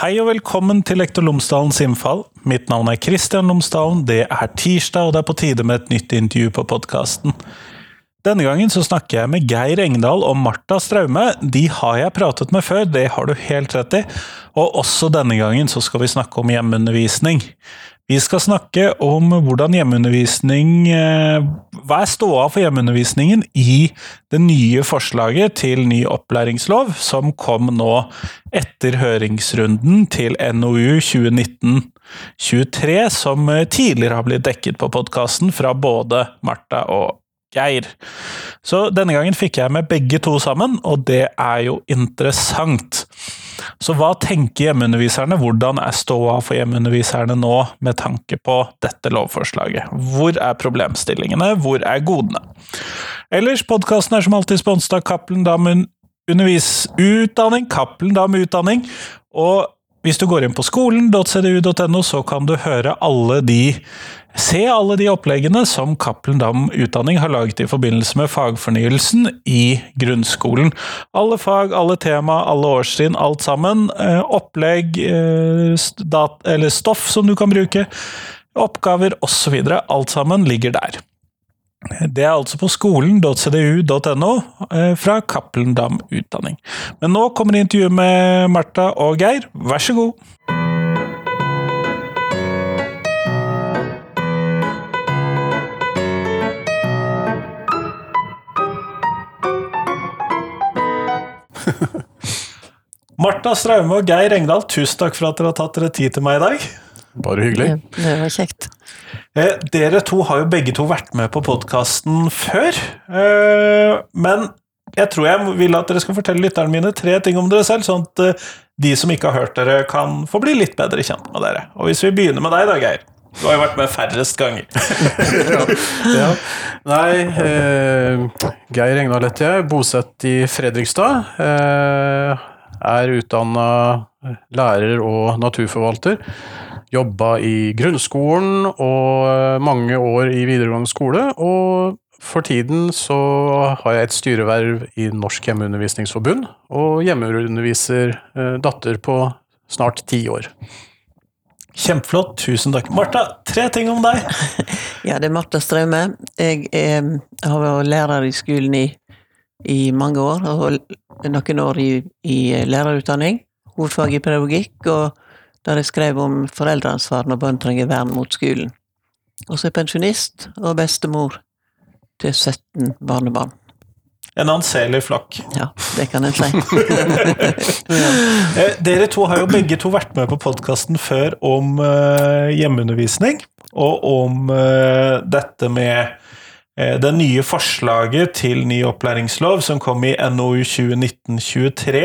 Hei og velkommen til Lektor Lomsdalens innfall. Mitt navn er Kristian Lomsdalen. Det er tirsdag, og det er på tide med et nytt intervju på podkasten. Denne gangen så snakker jeg med Geir Engdahl og Marta Straume. De har jeg pratet med før, det har du helt rett i. Og også denne gangen så skal vi snakke om hjemmeundervisning. Vi skal snakke om hvordan hjemmeundervisning eh, Hva er ståa for hjemmeundervisningen i det nye forslaget til ny opplæringslov, som kom nå etter høringsrunden til NOU 2019-23, som tidligere har blitt dekket på podkasten fra både Martha og Geir. Så denne gangen fikk jeg med begge to sammen, og det er jo interessant. Så hva tenker hjemmeunderviserne, hvordan er ståa for hjemmeunderviserne nå med tanke på dette lovforslaget? Hvor er problemstillingene, hvor er godene? Ellers, podkasten er som alltid sponset av Cappelen Dam Utdanning, Cappelen Dam Utdanning, og hvis du går inn på skolen.cdu.no, så kan du høre alle de Se alle de oppleggene som Cappelen Dam Utdanning har laget i forbindelse med fagfornyelsen i grunnskolen. Alle fag, alle tema, alle årstrinn, alt sammen. Eh, opplegg, eh, stoff som du kan bruke, oppgaver osv. Alt sammen ligger der. Det er altså på skolen.cdu.no eh, fra Cappelen Dam Utdanning. Men nå kommer intervjuet med Marta og Geir, vær så god! Marta Straume og Geir Engdahl, tusen takk for at dere har tatt dere tid til meg i dag. Bare hyggelig. Det var kjekt. Eh, dere to har jo begge to vært med på podkasten før. Eh, men jeg tror jeg vil at dere skal fortelle lytterne mine tre ting om dere selv, sånn at eh, de som ikke har hørt dere, kan få bli litt bedre kjent med dere. Og hvis vi begynner med deg da, Geir. Du har jo vært med færrest ganger. ja. ja. Nei, eh, Geir Engdahl heter jeg, bosatt i Fredrikstad. Eh, er utdanna lærer og naturforvalter. Jobba i grunnskolen og mange år i videregående skole. Og for tiden så har jeg et styreverv i Norsk hjemmeundervisningsforbund, og hjemmeunderviser eh, datter på snart ti år. Kjempeflott, tusen takk. Marta, tre ting om deg. ja, det er Marta Straume. Jeg er, har vært lærer i skolen i, i mange år, og noen år i, i lærerutdanning. Hovedfag i pedagogikk, og der jeg skrev om foreldreansvar når barn trenger vern mot skolen. Og så er jeg pensjonist og bestemor til 17 barnebarn. En anselig flokk. Ja, det kan en si. ja. Eh, dere to har jo begge to vært med på podkasten før om uh, hjemmeundervisning, og om uh, dette med det nye forslaget til ny opplæringslov som kom i NOU 2019-23,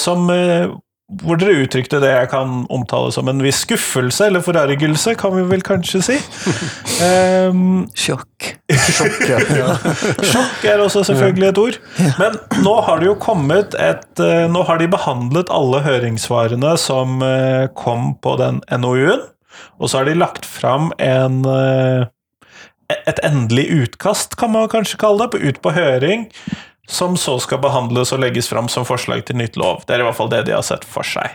som hvor dere uttrykte det jeg kan omtale som en viss skuffelse, eller forargelse, kan vi vel kanskje si. Um, Sjokk. Sjokk, ja. Sjokk er også selvfølgelig et ord. Men nå har det jo kommet et eh, Nå har de behandlet alle høringssvarene som eh, kom på den NOU-en, og så har de lagt fram en eh, et endelig utkast, kan man kanskje kalle det, ut på høring, som så skal behandles og legges fram som forslag til nytt lov. Det er i hvert fall det de har sett for seg.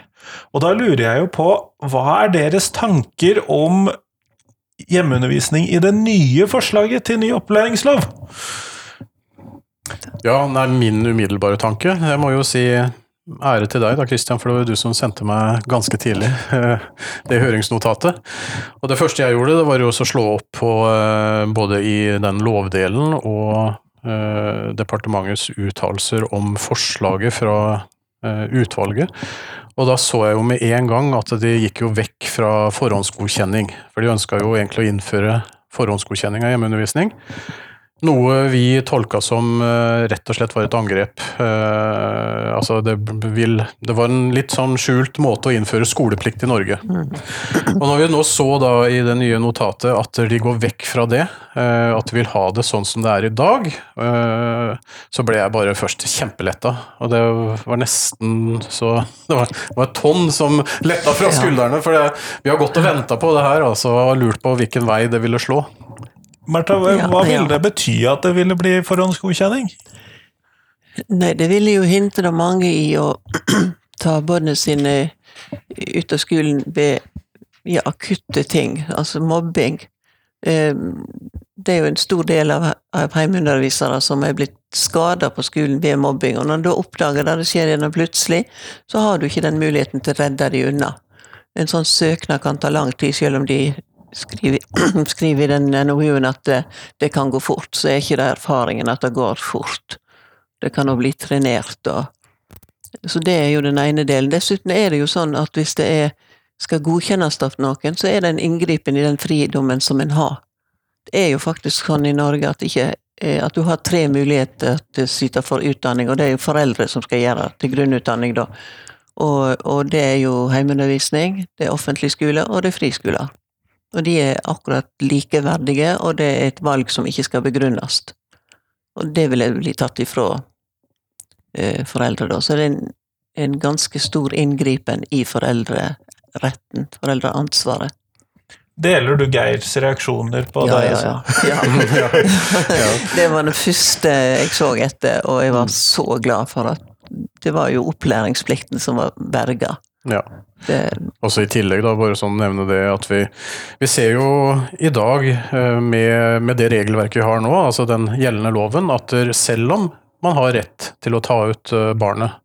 Og da lurer jeg jo på, hva er deres tanker om hjemmeundervisning i det nye forslaget til ny opplæringslov? Ja, det er min umiddelbare tanke. Jeg må jo si ære til deg da, Christian, for det var jo du som sendte meg ganske tidlig eh, det høringsnotatet. Og det første jeg gjorde, det var jo å slå opp på eh, både i den lovdelen og Eh, departementets uttalelser om forslaget fra utvalget. Og da så jeg jo med en gang at de gikk jo vekk fra forhåndsgodkjenning. For de ønska jo egentlig å innføre forhåndsgodkjenning av hjemmeundervisning. Noe vi tolka som uh, rett og slett var et angrep. Uh, altså det, vil, det, var en litt sånn skjult måte å innføre skoleplikt i Norge. Og når vi nå så da i det nye notatet at de går vekk fra det, uh, at de vil ha det sånn som det er i dag, så ble jeg bare først kjempeletta. Og det var nesten så Det var, det var et tonn som letta fra skuldrene. For det, vi har gått og venta på det her altså, og lurt på hvilken vei det ville slå. Martha, hva ja, ville det bety at det ville bli forhåndsgodkjenning? Nei, det ville jo hindre mange i å ta barna sine ut av skolen ved ja, akutte ting, altså mobbing. Eh, det er jo en stor del av, av heimeundervisere som er blitt skada på skolen ved mobbing, og når du oppdager det, det skjer gjennom plutselig, så har du ikke den muligheten til å redde de unna. En sånn søknad kan ta lang tid, selv om de skriver, i den NOU-en at det, det, kan gå fort, så er ikke det erfaringen at det går fort. Det kan jo bli trenert og Så det er jo den ene delen. Dessuten er det jo sånn at hvis det er, skal godkjennes av noen, så er det en inngripen i den fridommen som en har. Det er jo faktisk sånn i Norge at, ikke, at du har tre muligheter til å sitte for utdanning, og det er jo foreldre som skal gjøre til grunnutdanning, da. Og, og det er jo heimeundervisning, det er offentlig skole, og det er friskoler. Og de er akkurat likeverdige, og det er et valg som ikke skal begrunnes. Og det vil bli tatt ifra eh, foreldre, da. Så det er en, en ganske stor inngripen i foreldreretten, foreldreansvaret. Deler du Geirs reaksjoner på ja, det? Ja, ja. ja. det var det første jeg så etter, og jeg var Mm. så glad for at det var jo opplæringsplikten som var berga. Ja. og Også i tillegg, da, bare sånn nevne det at vi, vi ser jo i dag eh, med, med det regelverket vi har nå, altså den gjeldende loven, at selv om man har rett til å ta ut eh, barnet,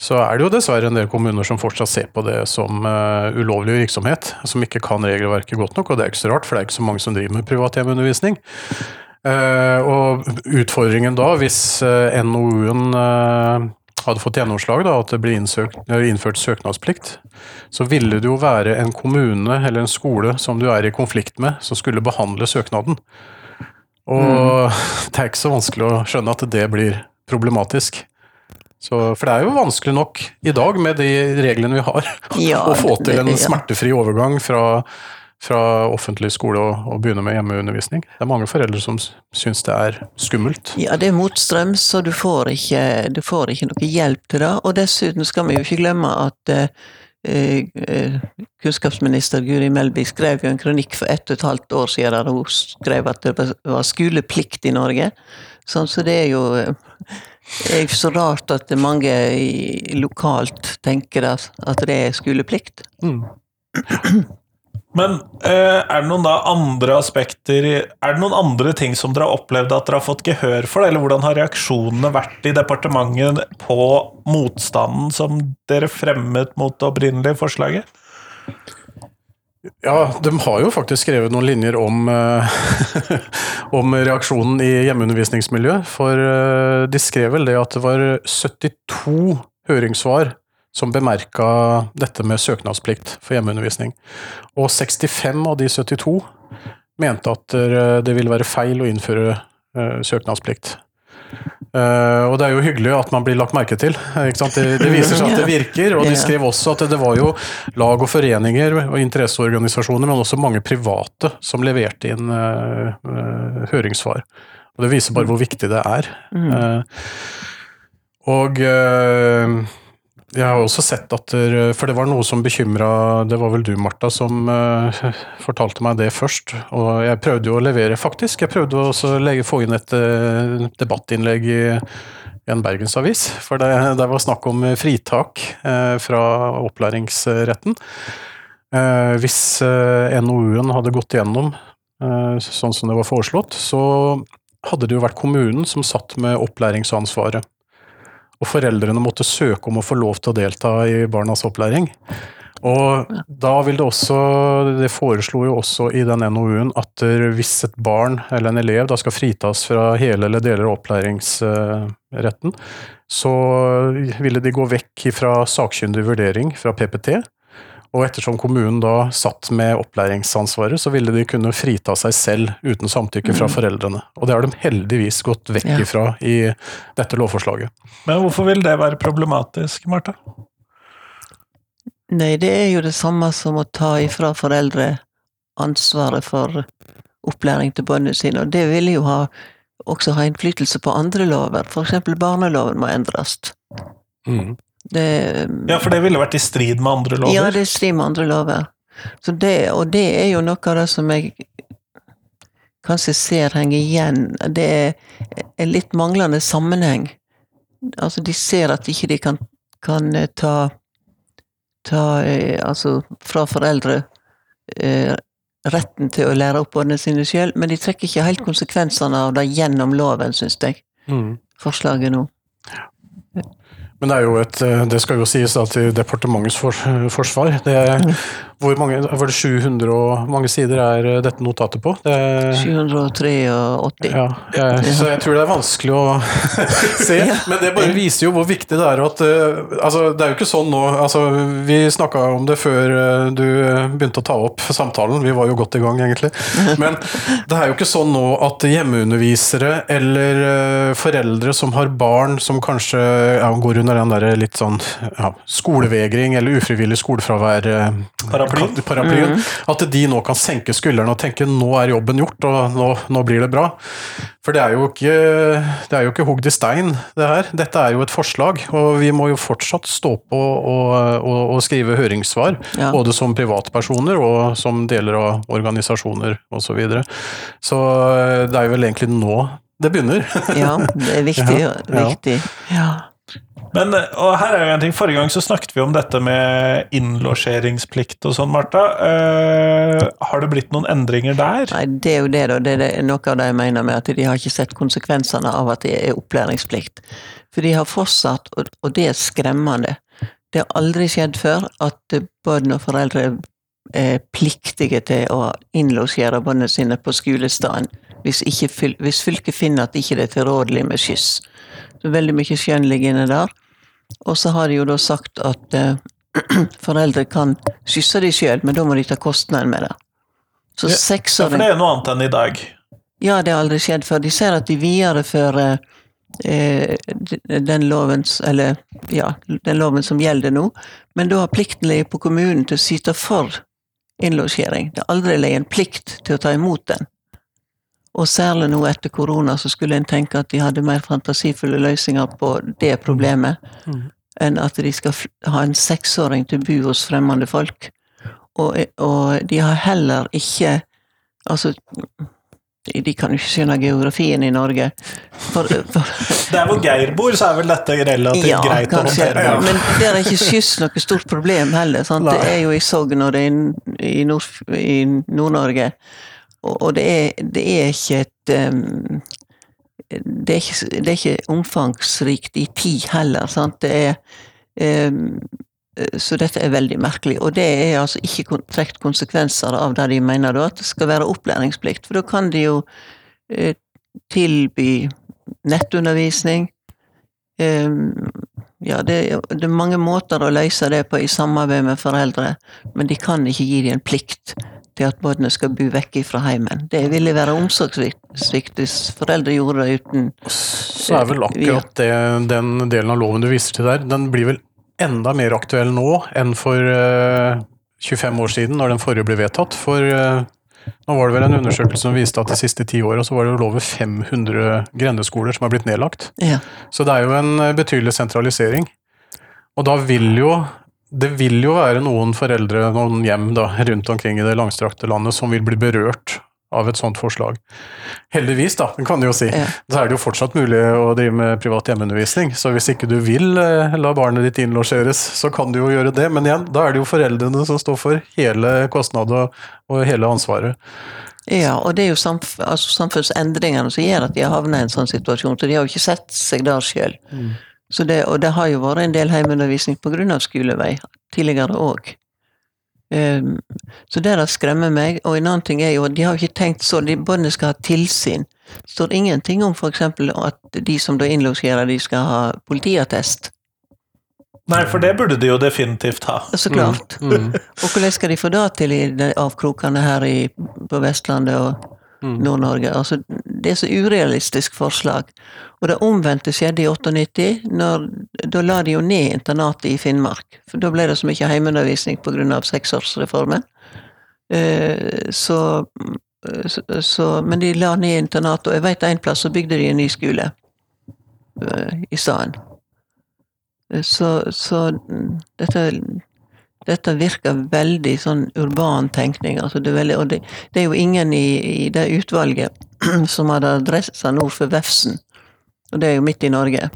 så er det jo dessverre en del kommuner som fortsatt ser på det som uh, ulovlig virksomhet, som ikke kan regelverket godt nok, og det er ikke så rart, for det er ikke så mange som driver med privat hjemmeundervisning. Uh, og utfordringen da, hvis uh, NOU-en hadde fått gjennomslag, da, at det ble innsøkt, innført søknadsplikt, så ville det jo være en kommune eller en skole som du er i konflikt med, som skulle behandle søknaden. Og det er ikke så vanskelig å skjønne at det blir problematisk. Så, for det er jo vanskelig nok i dag, med de reglene vi har, Ja, å få til en smertefri overgang fra, fra offentlig skole og, og begynne med hjemmeundervisning. Det er mange foreldre som syns det er skummelt. Ja, det er motstrøms, så du får ikke, du får ikke noe hjelp til det. Og dessuten skal vi jo ikke glemme at eh, eh, kunnskapsminister Guri Melby skrev jo en kronikk for ett og et halvt år siden der hun skrev at det var skoleplikt i Norge. Sånn, så det er jo det er ikke så rart at mange lokalt tenker at det er skoleplikt. Mm. Men eh, er det noen da andre aspekter Er det noen andre ting som dere har opplevd at dere har fått gehør for, eller hvordan har reaksjonene vært i departementet på motstanden som dere fremmet mot det opprinnelige forslaget? Ja, de har jo faktisk skrevet noen linjer om, eh, om reaksjonen i hjemmeundervisningsmiljøet. For eh, de skrev vel det at det var 72 høringssvar som bemerka dette med søknadsplikt for hjemmeundervisning. Og 65 av de 72 mente at eh, det ville være feil å innføre eh, søknadsplikt. Eh, og det er jo hyggelig at man blir lagt merke til. Det, det viser seg at det virker. Og de skrev også at det, var jo lag og foreninger og interesseorganisasjoner, men også mange private som leverte inn høringssvar. Og det viser bare hvor viktig det er. Eh, og jeg har også sett at der, For det var noe som bekymra Det var vel du, Martha, som uh, fortalte meg det først. Og jeg prøvde jo å levere, faktisk. Jeg prøvde også å legge, få inn et uh, debattinnlegg i en bergensavis. For det, det var snakk om fritak uh, fra opplæringsretten. Eh, hvis eh, NOU-en hadde gått gjennom eh, sånn som det var foreslått, så hadde det jo vært kommunen som satt med opplæringsansvaret. Og foreldrene måtte søke om å få lov til å delta i barnas opplæring. Og da vil det også Det foreslo jo også i den NOU-en at eh, hvis et barn eller en elev da skal fritas fra hele eller deler av opplæringsretten, så ville de gå vekk fra sakkyndig vurdering fra PPT. Og ettersom kommunen da satt med opplæringsansvaret, så ville de kunne frita seg selv uten samtykke fra foreldrene. Og det har de heldigvis gått vekk Ja. ifra i dette lovforslaget. Men hvorfor vil det være problematisk, Martha? Nei, det er jo det samme som å ta ifra foreldre ansvaret for opplæring til barna sine, og det vil jo ha, også ha innflytelse på andre lover, for eksempel barneloven må endres. Mm. Det, Ja, for det ville vært i strid med andre lover. Ja, det er i strid med andre lover. Så det, og det er jo noe av det som jeg kanskje ser henger igjen. Det er en litt manglende sammenheng. Altså, de ser at ikke de kan, kan eh, ta ta eh, altså fra foreldre eh, retten til å lære opp barna sine sjøl, men de trekker ikke helt konsekvensene av det gjennom loven, syns jeg, Mm. forslaget nå. Men det er jo et eh, Det skal jo sies da til departementets fors forsvar. Det er, hvor mange, var det 700 og mange sider er eh, dette notatet på? Det, 783. ja, jeg, så jeg tror det er vanskelig å se. Men det bare viser jo hvor viktig det er at eh, altså, Det er jo ikke sånn nå altså, Vi snakka om det før eh, du begynte å ta opp samtalen. Vi var jo godt i gang, egentlig. Men det er jo ikke sånn nå at hjemmeundervisere eller foreldre som har barn som kanskje ja, går under den der litt sånn ja, skolevegring eller ufrivillig skolefravær eh, Paraplyen. mm. at de nå kan senke skuldrene og tenke nå er jobben gjort, og nå, nå blir det bra. For det er jo ikke, det er jo ikke hogd i stein, det her. Dette er jo et forslag, og vi må jo fortsatt stå på og, og, og skrive høringssvar. Ja. Både som privatpersoner og som deler av organisasjoner osv. Så, videre. så eh, det er jo vel egentlig nå det begynner. Ja, det er viktig. Ja. viktig. Ja. Men, og her er jo en ting, Forrige gang så snakket vi om dette med innlosjeringsplikt og sånn, Marta. Uh, har det blitt noen endringer der? Nei, det er jo det, da. Det er noe av det jeg mener med at de har ikke sett konsekvensene av at det er opplæringsplikt. For de har fortsatt, og, det er skremmende. Det har aldri skjedd før at barn og foreldre er pliktige til å innlosjere barna sine på skolestaden hvis, ikke, hvis fylket finner at ikke det er tilrådelig med skyss. Så veldig mye skjønn ligger inne der. Og så har de jo da sagt at eh, foreldre kan skysse de sjøl, men da må de ta kostnaden med det. Så Ja, Ja, for det er noe annet enn i dag. ja, det har aldri skjedd før. De ser at de viderefører eh, den loven Eller ja, den loven som gjelder nå, men da har plikten ligget på kommunen til å syte for innlosjering. Det har aldri ligget en plikt til å ta imot den. Og særlig nå etter korona så skulle en tenke at de hadde mer fantasifulle løsninger på det problemet, mm. enn at de skal ha en seksåring til å bo hos fremmede folk. Og, og de har heller ikke Altså, de, kan jo ikke skjønne geografien i Norge. For, for, Der hvor Geir bor, så er vel dette relativt ja, greit å kanskje. håndtere. Ja, men der er ikke skyss noe stort problem heller. Sant? Det er jo i Sogn og det er i Nord- i Nord-Norge. Og, det, er, det er ikke et um, det, er ikke, det er ikke omfangsrikt i tid heller. Sant? Det er um, så dette er veldig merkelig, og det er altså ikke trukket konsekvenser av det de mener da, at det skal være opplæringsplikt, for da kan de jo eh, tilby nettundervisning. Ehm, ja, det, det er mange måter å løse det på i samarbeid med foreldre, men de kan ikke gi dem en plikt til at barna skal bo vekk fra heimen. Det ville være omsorgssvikt hvis foreldre gjorde det uten Så er vel akkurat det, den delen av loven du viser til der, den blir vel enda mer aktuell nå enn for uh, 25 år siden, når den forrige ble vedtatt. For uh, nå var det vel en undersøkelse som viste at de siste ti åra så var det vel over 500 grendeskoler som er blitt nedlagt. Ja. Så det er jo en eh, betydelig sentralisering. Og da vil jo det vil jo være noen foreldre, noen hjem da, rundt omkring i det langstrakte landet som vil bli berørt av et sånt forslag. Heldigvis, da, kan du jo si. Ja. Så er det jo fortsatt mulig å drive med privat hjemmeundervisning. Så hvis ikke du vil eh, la barnet ditt innlosjeres, så kan du jo gjøre det. Men igjen, da er det jo foreldrene som står for hele kostnaden og, og hele ansvaret. Ja, og det er jo samf altså samfunnsendringene som gjør at de har havnet i en sånn situasjon, så de har jo ikke sett seg der sjøl. Det, og det har jo vært en del heimeundervisning på grunn av skolevei tidligere òg. så det der skremmer meg. Og en annen ting er jo at de har jo ikke tenkt så de Barna skal ha tilsyn. Det står ingenting om f.eks. at de som da innlosjerer, de skal ha politiattest. Nei, for det burde de jo definitivt ha. Så klart. Mm. Og hvordan skal de få det til i de avkrokene her i, på Vestlandet og Mm. Nord-Norge? Altså, det er så urealistisk forslag. Og det omvendte skjedde i 98. Når, da la de jo ned internatet i Finnmark. For da ble det så mye heimeundervisning pga. seksårsreformen. Eh, så, så, så Men de la ned internatet, og jeg vet en plass så bygde de en ny skole eh, i stedet. Eh, Så, så dette dette virker veldig sånn urban tenkning. Altså det, er veldig, og det, det er jo ingen i, i det utvalget som hadde adressa nord for Vefsn, og det er jo midt i Norge.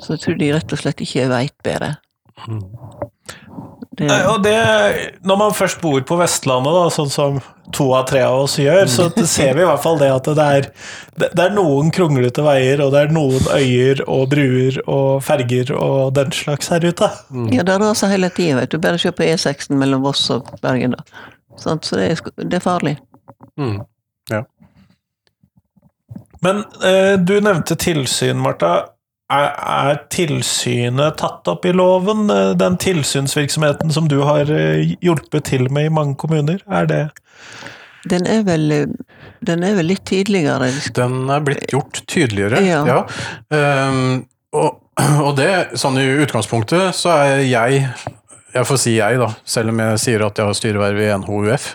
Så jeg tror de rett og slett ikke veit bedre. Det, Nei, Og det, når man først bor på Vestlandet, da, sånn som to av tre av oss gjør, så ser vi i hvert fall det at det er, det er noen kronglete veier, og det er noen øyer og bruer og ferger og den slags her ute. ja, det raser hele tida, vet du. Bare se på E6 mellom Voss og Bergen, da. Så det er, det er farlig. Mm. Men eh, du nevnte tilsyn, Marta. Er, er tilsynet tatt opp i loven? eh, Den tilsynsvirksomheten som du har eh, hjulpet til med i mange kommuner? Er det Den er vel, den er vel litt tidligere. Den er blitt gjort tydeligere, Ja. ja. Um, og, og det, sånn i utgangspunktet, så er jeg jeg får si jeg, da, selv om jeg sier at jeg har styreverv i NHUF.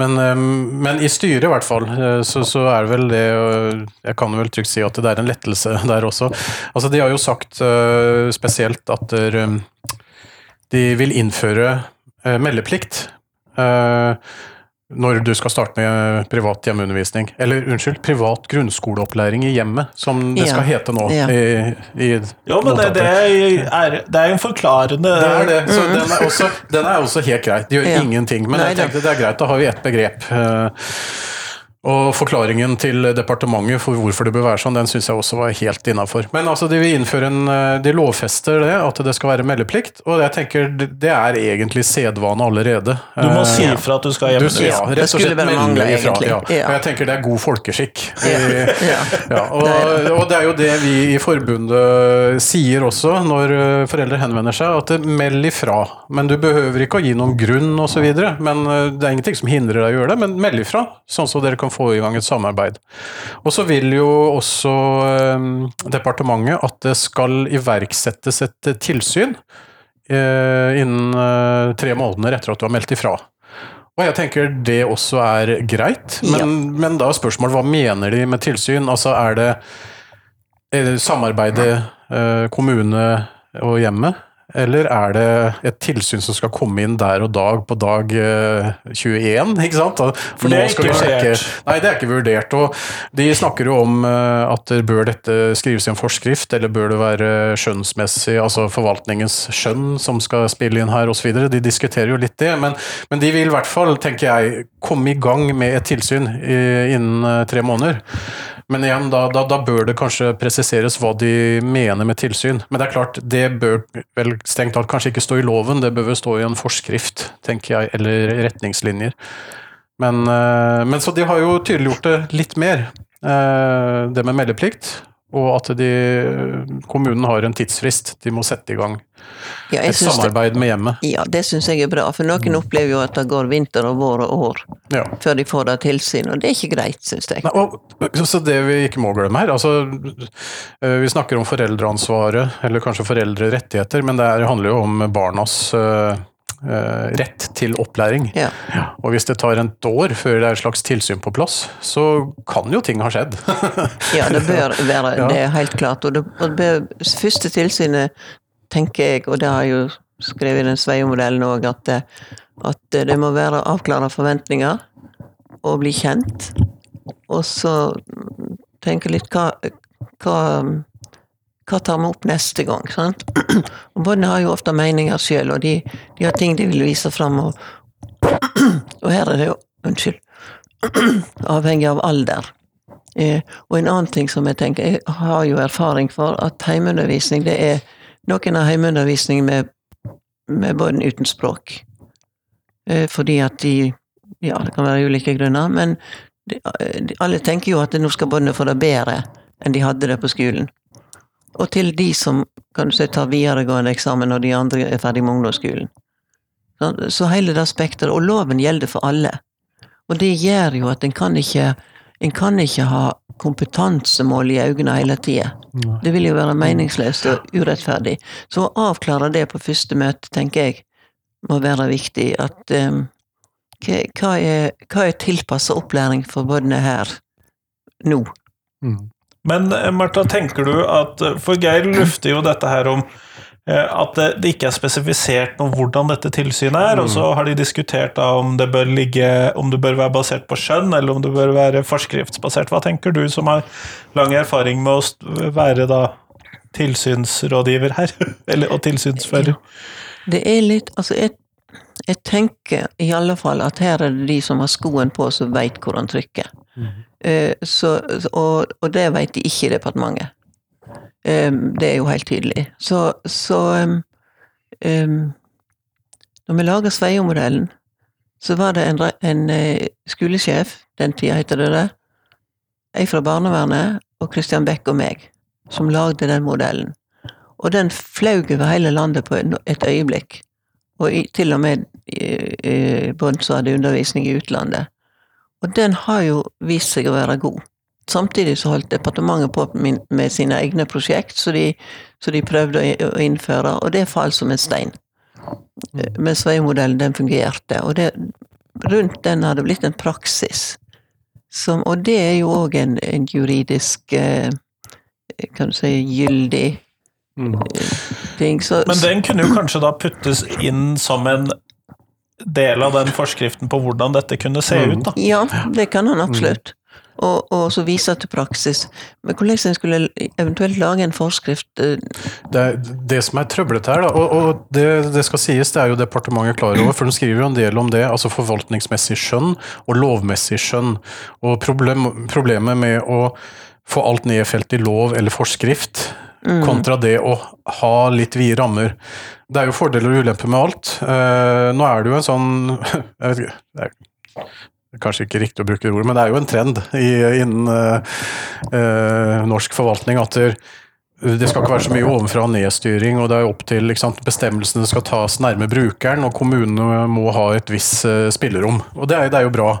Men, ehm, men i styret, i hvert fall, eh, så, så er vel det øh, Jeg kan vel trygt si at det er en lettelse der også. Altså, de har jo sagt øh, spesielt at de vil innføre meldeplikt. Når du skal starte med privat hjemmeundervisning. Eller unnskyld, privat grunnskoleopplæring i hjemmet, som det Ja. skal hete nå. Ja. I, i Jo, men det, det, er, det er en forklarende det er det. Så den, er også, den er også helt greit. Det gjør Ja. ingenting. Men Nei jeg tenkte det er greit, da har vi ett begrep. Eh, Og forklaringen til departementet for hvorfor det bør være sånn, den syns jeg også var helt innafor. Men altså, de vil innføre en eh, De lovfester det, at det skal være meldeplikt. Og jeg tenker det er egentlig sedvane allerede. Du må Eh, si ifra at du skal du, hjemme. ja, rett og skulle slett melde ifra. Ja. Og jeg tenker det er god folkeskikk. Ja. Og, og det er jo det vi i forbundet sier også når eh, foreldre henvender seg, at det meld ifra. Men du behøver ikke å gi noen grunn osv. Men eh, det er ingenting som hindrer deg å gjøre det, men meld ifra, sånn som dere kan få i gang et samarbeid. Og så vil jo også eh, departementet at det skal iverksettes et eh, tilsyn eh, innen eh, tre måneder etter at du har meldt ifra. Og jeg tenker det også er greit, men, Ja. men da er spørsmålet hva mener de med tilsyn? Altså er det, er det samarbeidet eh, kommune og hjemmet? Eller er det et tilsyn som skal komme inn der og dag på dag eh, 21? ikke sant? For det er ikke vurdert. Nei, det er ikke vurdert. Og de snakker jo om eh, at bør dette skrives i en forskrift, eller bør det være skjønnsmessig, altså forvaltningens skjønn som skal spille inn her osv. De diskuterer jo litt det, men, men de vil i hvert fall, tenker jeg, komme i gang med et tilsyn innen eh, tre måneder. Men igjen, da, da, da bør det kanskje presiseres hva de mener med tilsyn. Men det er klart, det bør vel strengt tatt kanskje ikke stå i loven, det bør vel stå i en forskrift, tenker jeg, eller retningslinjer. Men, eh, men så de har jo tydeliggjort det litt mer, eh, det med meldeplikt. Og at de, kommunen har en tidsfrist, de må sette i gang Ja, et samarbeid det, med hjemmet. ja, det syns jeg er bra, for noen opplever jo at det går vinter og vår og år Ja. før de får det tilsyn, og det er ikke greit, syns jeg. Nei, og, så det vi ikke må glemme her, altså eh, Vi snakker om foreldreansvaret, eller kanskje foreldrerettigheter, men det er, handler jo om barnas eh, rett til opplæring. Ja. Og hvis det tar et år før det er et slags tilsyn på plass, så kan jo ting ha skjedd. Ja, det bør være Ja. det, er helt klart. Og det, og bør, første tilsynet, tenker jeg, og det har jeg jo skrevet i den Sveio-modellen òg, at, at det må være avklare forventninger og bli kjent. Og så tenke litt hva, hva hva tar vi opp neste gang? sant? Og Barna har jo ofte meninger sjøl, og de, de har ting de vil vise fram. Og, og her er det jo Unnskyld. Avhengig av alder. Eh, og en annen ting som jeg tenker, jeg har jo erfaring for, at heimeundervisning, det er noen av heimeundervisning med, med barn uten språk. Eh, fordi at de Ja, det kan være ulike grunner, men de, de, alle tenker jo at nå skal barna få det bedre enn de hadde det på skolen. Og til de som kan du si, tar videregående eksamen når de andre er ferdig med ungdomsskolen. Så hele det spekteret, og loven gjelder for alle. Og det gjør jo at en kan ikke en kan ikke ha kompetansemål i øynene hele tida. Det vil jo være meningsløst og urettferdig. Så å avklare det på første møte, tenker jeg, må være viktig. At um, hva, hva er, hva er tilpassa opplæring for barna her nå? Mm. Men eh, Martha, tenker du at For Geir lufter jo dette her om eh, at det, ikke er spesifisert om hvordan dette tilsynet er, og så har de diskutert da om det bør ligge om det bør være basert på skjønn, eller om det bør være forskriftsbasert. Hva tenker du som har lang erfaring med å være da tilsynsrådgiver her, eller, og tilsynsfører? Det er litt Altså, jeg, jeg tenker i alle fall at her er det de som har skoen på, som veit hvor han trykker. Eh, så, og, og det veit de ikke i departementet. Eh, det er jo helt tydelig. Så, så em, Når vi laga Sveio-modellen, så var det en, en eh, skolesjef, den tida heter det det, ei fra barnevernet og Christian Beck og meg, som lagde den modellen. Og den flaug over hele landet på et øyeblikk. Og til og med Bånd som hadde undervisning i utlandet. Og den har jo vist seg å være god. Samtidig så holdt departementet på med sine egne prosjekt, så de, så de prøvde å innføre, og det falt som en stein. Eh, Men Sveio-modellen, den fungerte, og det, rundt den har det blitt en praksis. Som, og det er jo òg en, en juridisk eh, kan du si gyldig Mm. ting. Så, Men den kunne jo kanskje da puttes inn som en del av den forskriften på hvordan dette kunne se Mm. ut, da. Ja, det kan han absolutt. Og, og så vise til praksis. Men hvordan en skulle eventuelt lage en forskrift eh, Det er det som er trøblete her, da, og, og det, det skal sies, det er jo departementet klar over, for de skriver jo en del om det, altså forvaltningsmessig skjønn og lovmessig skjønn. Og problem, problemet med å få alt nedfelt i lov eller forskrift, kontra det å ha litt vide rammer. Det er jo fordeler og ulemper med alt. Uh, nå er det jo en sånn jeg vet ikke, det er kanskje ikke riktig å bruke det ordet, men det er jo en trend i, innen uh, norsk forvaltning at det, det skal ikke være så mye ovenfra og nedstyring, og det er opp til sant, bestemmelsene skal tas nærme brukeren, og kommunene må ha et visst spillerom. Og det er, det er jo bra.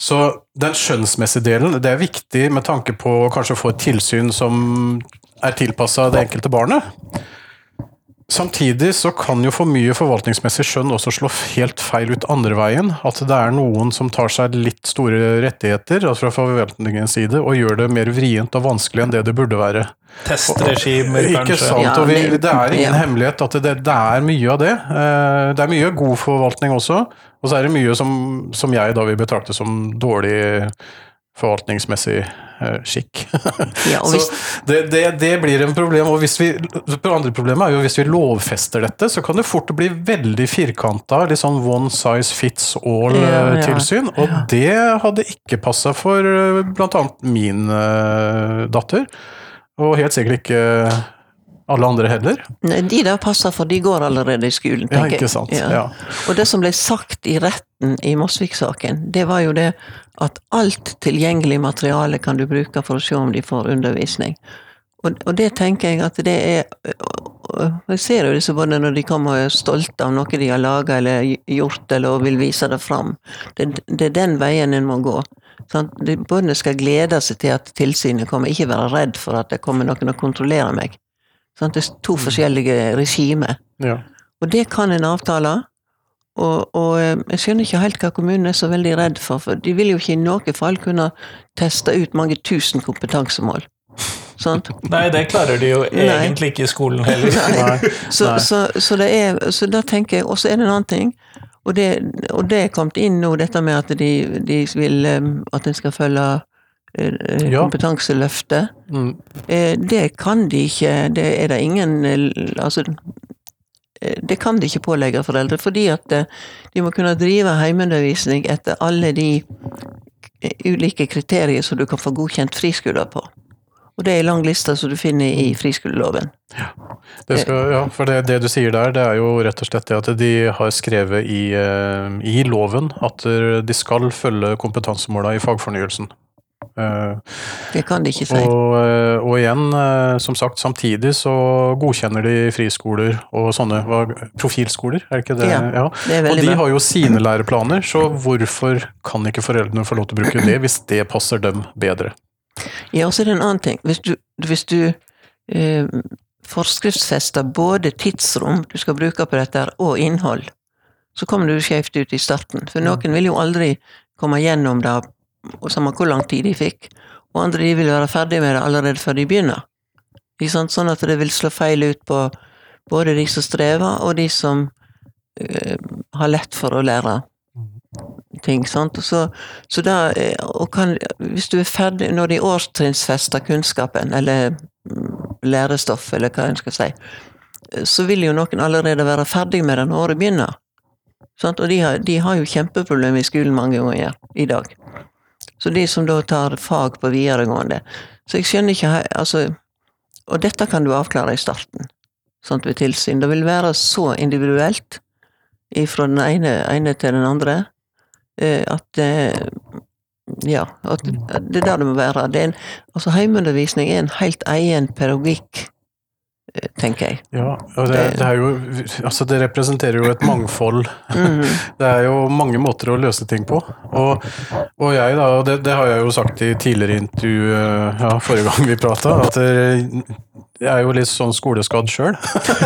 Så den skjønnsmessige delen, det er viktig med tanke på å kanskje få et tilsyn som er tilpassa det enkelte barnet. Samtidig så kan jo for mye forvaltningsmessig skjønn også slå helt feil ut andre veien. At det er noen som tar seg litt store rettigheter altså fra forvaltningens side, og gjør det mer vrient og vanskelig enn det det burde være. Testregimer, kanskje. Ikke sant, Ja, og vi, det- det er ingen ja. hemmelighet at det, det er mye av det. Eh, Det er mye god forvaltning også, og så er det mye som, som jeg da vil betrakte som dårlig forvaltningsmessig eh, skikk. Ja, hvis... Så det, det, det blir en problem. Og hvis vi, det andre problemet er jo hvis vi lovfester dette, så kan det fort bli veldig firkanta, litt sånn one size fits Ja, ja. all-tilsyn. Og det hadde ikke passa for bl.a. blant annet min eh, datter. Og helt sikkert ikke alle andre heller. nei, de der passer, for de går allerede i skolen, Ja, tenker jeg. sant. Ja. Ja. Og det som ble sagt i retten i Mosvik-saken, det var jo det at alt tilgjengelig materiale kan du bruke for å se om de får undervisning. Og, og det tenker jeg at det er Jeg ser jo disse barna når de kommer og er stolte av noe de har laga eller gjort, eller vil vise det fram. Det, det er den veien en må gå. Sånn, De skal glede seg til at tilsynet kommer, ikke være redd for at det kommer noen og kontrollerer meg. Sant? Det er to forskjellige regimer. Ja. Og det kan en avtale. Og, og eh, jeg skjønner ikke helt hva kommunen er så veldig redd for, for de vil jo ikke i noe fall kunne teste ut mange tusen kompetansemål. Sant? Nei, det klarer de jo Nei. egentlig ikke i skolen heller. Nei. Så, Nei. så, så det er Så da tenker jeg Og så er det en annen ting. Og det, og det er kommet inn nå, dette med at de, de vil eh, At en skal følge eh, Ja. kompetanseløftet. Mm. Eh, Det kan de ikke. Det er det ingen eh, Altså det kan de ikke pålegge foreldre, fordi at de må kunne drive heimeundervisning etter alle de ulike kriterier som du kan få godkjent friskoler på. Og det er en lang liste som du finner i friskoleloven. Det skal, ja, for det, det du sier der, det er jo rett og slett det at de har skrevet i, i loven at de skal følge kompetansemåla i fagfornyelsen. Det kan de ikke si. og, eh, og igjen, eh, som sagt, samtidig så godkjenner de friskoler og sånne profilskoler, er det ikke det? Ja, Det er Og de har jo sine læreplaner, så hvorfor kan ikke foreldrene få lov til å bruke det hvis det passer dem bedre? Ja, og så er det en annen ting. Hvis du, hvis du eh, forskriftsfester både tidsrom du skal bruke på dette, og innhold, så kommer du skjevt ut i starten. For noen vil jo aldri komme gjennom det, og samme hvor lang tid de fikk. Og andre de vil være ferdig med det allerede før de begynner. Sånn at det vil slå feil ut på både de som strever, og de som uh, har lett for å lære ting. sant? Og Så, så da, eh, og kan, hvis du er ferdig når de årstrinnsfester kunnskapen, eller mm, lærestoff, eller hva en skal si, så vil jo noen allerede være ferdig med det når året begynner. Sant? Og de har, de har jo kjempeproblemer i skolen mange ganger i dag. Så de som da tar fag på videregående. Så jeg skjønner ikke altså, Og dette kan du avklare i starten, sånt ved tilsyn. Det vil være så individuelt fra den ene, ene til den andre eh, at eh, ja, at det er der det må være. Det altså Heimeundervisning er en helt egen pedagogikk, tenker jeg. Ja, og det, det er jo Altså, det representerer jo et mangfold. Mm. Det er jo mange måter å løse ting på. Og, og jeg, da, og det, det har jeg jo sagt i tidligere intervju eh, ja, forrige gang vi prata, at eh, jeg er jo litt sånn skoleskadd sjøl.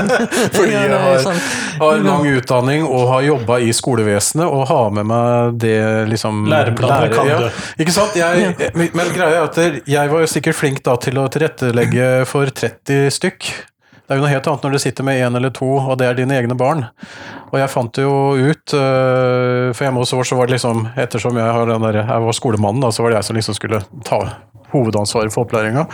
Fordi jeg har, har lang utdanning og har jobba i skolevesenet og har med meg det liksom Læreplaner kan ja. Ikke sant? Jeg, men greia er at jeg var jo sikkert flink da til å tilrettelegge for 30 stykk. Det er jo noe helt annet når du sitter med én eller to, og det er dine egne barn. Og jeg fant det jo ut, øh, for hjemme hos oss så var det liksom, ettersom jeg, har den der, jeg var skolemannen, da, så var det jeg som liksom skulle ta hovedansvaret for opplæringa.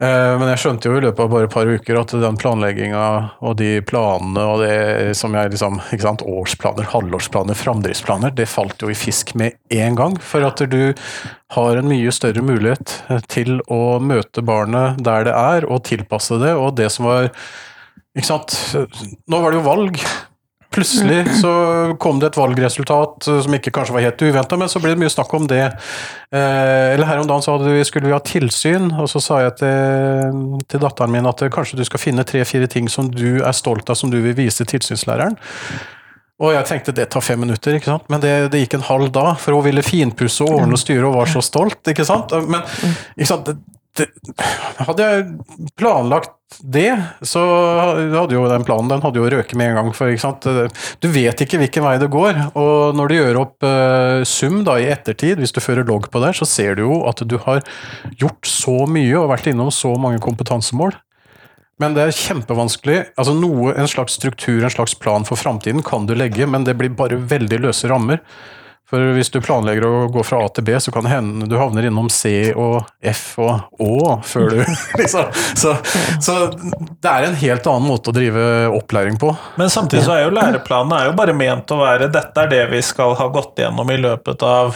Eh, Men jeg skjønte jo i løpet av bare et par uker at den planlegginga og de planene og det som jeg liksom ikke sant, Årsplaner, halvårsplaner, framdriftsplaner, det falt jo i fisk med en gang. For at du har en mye større mulighet eh, til å møte barnet der det er, og tilpasse det. Og det som var Ikke sant. Nå var det jo valg. Plutselig så kom det et valgresultat eh, som ikke kanskje var helt uventa, men så ble det mye snakk om det. Eh, eller her om dagen så vi, skulle vi ha tilsyn, og så sa jeg til, til datteren min at eh, kanskje du skal finne tre-fire ting som du er stolt av, som du vil vise tilsynslæreren. Og jeg tenkte det tar fem minutter, ikke sant? men det, det gikk en halv dag, for hun ville finpusse og ordne og styre og var så stolt. ikke sant? Men ikke sant? Det, hadde jeg planlagt det, så hadde jo den planen den hadde jo røket med en gang. For ikke sant? du vet ikke hvilken vei det går. Og når du gjør opp uh, sum da i ettertid, hvis du fører logg på det, så ser du jo at du har gjort så mye og vært innom så mange kompetansemål. Men det er kjempevanskelig. altså noe, En slags struktur, en slags plan for framtiden kan du legge, men det blir bare veldig løse rammer. For hvis du planlegger å gå fra A til B, så kan det hende du havner innom C og F og Å før du liksom så, så det er en helt annen måte å drive opplæring på. Men samtidig så er jo læreplanen er jo bare ment å være dette er det vi skal ha gått gjennom i løpet av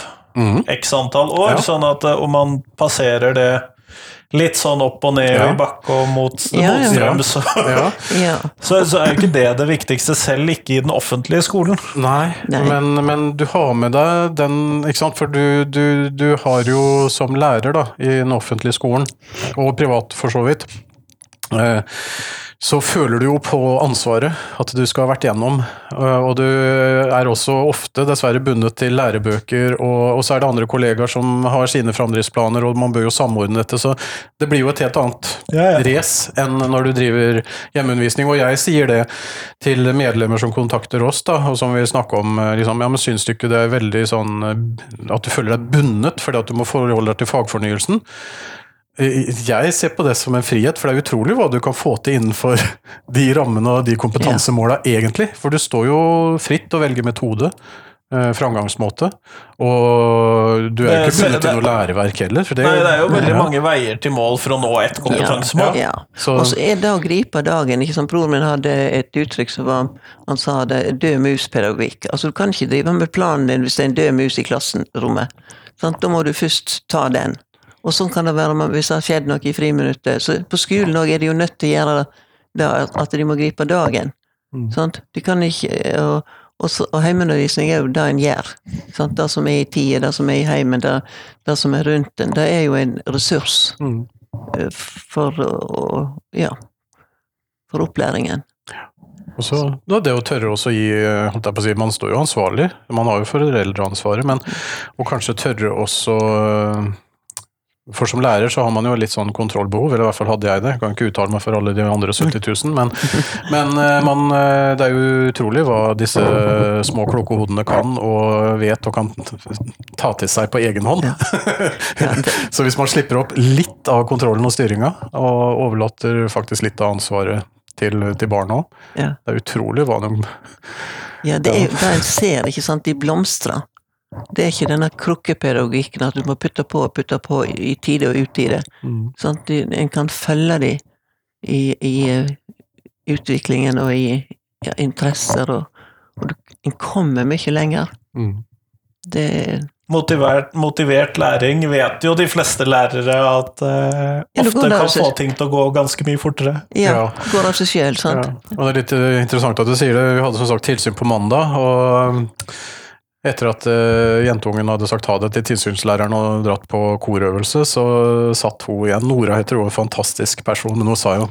x antall år, Ja. sånn at eh, om man passerer det litt sånn opp og ned Ja. i bakke og mot Ja, ja. motstrøm, så, Ja. Ja. så, så er jo ikke det det viktigste, selv ikke i den offentlige skolen. Nei, Nei. Men, men du har med deg den ikke sant? For du, du, du har jo som lærer da, i den offentlige skolen, og privat for så vidt, så føler du jo på ansvaret at du skal ha vært gjennom. eh, Og du er også ofte dessverre bundet til lærebøker, og, så er det andre kollegaer som har sine framdriftsplaner, og man bør jo samordne dette. Så det blir jo et helt annet Ja, ja. race enn når du driver hjemmeundervisning. Og jeg sier det til medlemmer som kontakter oss, da, og som vil snakke om eh, liksom, ja, men syns du ikke det er veldig sånn eh, at du føler deg bundet fordi at du må forholde deg til fagfornyelsen? Eh, Jeg ser på det som en frihet, for det er utrolig hva du kan få til innenfor de rammene og de kompetansemåla egentlig. For du står jo fritt å velge metode, eh, framgangsmåte, og du er jo ikke bundet til noe læreverk heller. For det, Nei, det er jo veldig Ja. mange veier til mål for å nå et kompetansemål. Ja. Så- Og så er det å gripe dagen ikke sant? Broren min hadde et uttrykk som var Han sa det død mus-pedagogikk. Altså, du kan ikke drive med planen din hvis det er en død mus i klasserommet. Sant? Da må du først ta den. Og sånn kan det være hvis det har skjedd noe i friminuttet. Så på skolen òg er de jo nødt til å gjøre det at de må gripe dagen. Mm. Sant? De kan ikke og, og, så- og heimeundervisning er jo det en gjør. Sant? Det som er i tida, det som er i heimen, det, det som er rundt en. Det er jo en ressurs Mm. eh, for å Ja. For opplæringen. Og så da det å tørre også gi eh, holdt jeg på å si, Man står jo ansvarlig, man har jo foreldreansvaret, men å kanskje tørre også eh, For som lærer så har man jo litt sånn kontrollbehov, eller i hvert fall hadde jeg det. Jeg kan ikke uttale meg for alle de andre 70 000, men, men eh, man, eh, det er jo utrolig hva disse små kloke hodene kan og vet og kan ta til seg på egen hånd. Ja. Ja, Så hvis man slipper opp litt av kontrollen og styringa, og overlater faktisk litt av ansvaret til, til barna òg, ja. det er utrolig hva de ja, det er jo det en ser, ikke sant. De blomstrer. Det er ikke denne krukkepedagogikken at du må putte på og putte på i i tide og utide. sånn at En kan følge dem i, i eh, utviklingen og i ja, interesser og, Og du, en kommer mye lenger. Mm. Det Motivert, motivert læring vet jo de fleste lærere at eh, Ja, ofte kan få ting til å gå ganske mye fortere. ja, Ja. går av seg sjøl, sant? Ja. Og det er litt eh, interessant at du sier det. Vi hadde som sagt tilsyn på mandag, og etter at uh, jentungen hadde sagt ha det til tilsynslæreren og dratt på korøvelse, så satt hun igjen. Nora heter hun, en fantastisk person, men hun sa jo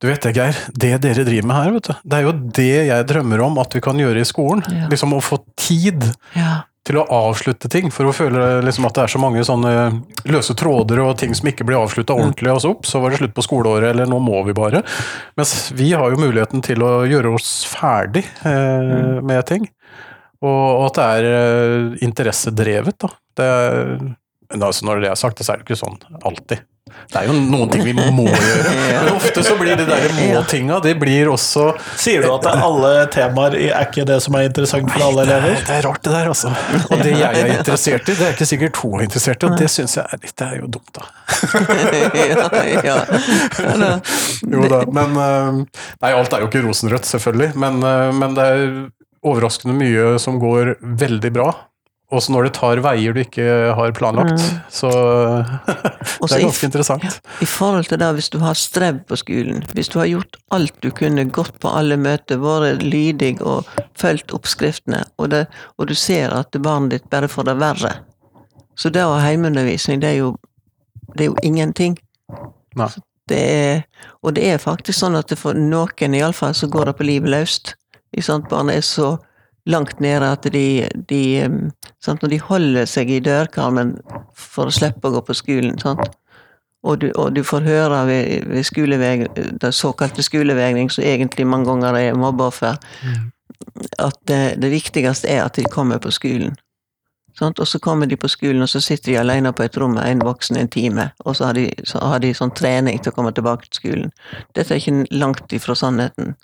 du vet det, Geir. Det dere driver med her, vet du. Det er jo det jeg drømmer om at vi kan gjøre i skolen. Ja. Liksom å få tid Ja. til å avslutte ting, for hun føler liksom at det er så mange sånne løse tråder og ting som ikke blir avslutta ordentlig. Og så opp, så var det slutt på skoleåret, eller nå må vi bare. Mens vi har jo muligheten til å gjøre oss ferdig eh, med ting. Og, og at det er eh, interessedrevet, da. Det er, men altså når det er sagt, så er det ikke sånn alltid. Det er jo noen ting vi må gjøre, men ofte så blir det der må-tinga, det blir også Sier du at det er alle temaer er ikke det som er interessant for alle er, elever? det er rart det der, altså. Og det jeg er interessert i, det er ikke sikkert hun er interessert i, og det syns jeg er litt Det er jo dumt, da. ja, ja. ja. Jo da, men eh, Nei, alt er jo ikke rosenrødt, selvfølgelig, men, eh, men det er overraskende mye som går veldig bra. Også når det tar veier du ikke har planlagt. Så det er i- ganske interessant. I forhold til det, hvis du har strev på skolen, hvis du har gjort alt du kunne, gått på alle møter, vært lydig og fulgt oppskriftene, og, det, og du ser at barnet ditt bare får det verre Så det å ha heimeundervisning, det er jo, det er jo ingenting. Nei. Det er, og det er faktisk sånn at for noen iallfall så går det på livet løst. Barna er så langt nede at de, de sant? Når de holder seg i dørkarmen for å slippe å gå på skolen, sant? Og du, og du får høre ved, ved skoleveg, den såkalte skolevegring, som egentlig mange ganger er mobbeoffer, at det, det viktigste er at de kommer på skolen. Sant? Og så kommer de på skolen, og så sitter de alene på et rom med en voksen en time, og så har de, så har de sånn trening til å komme tilbake til skolen. Dette er ikke langt ifra sannheten.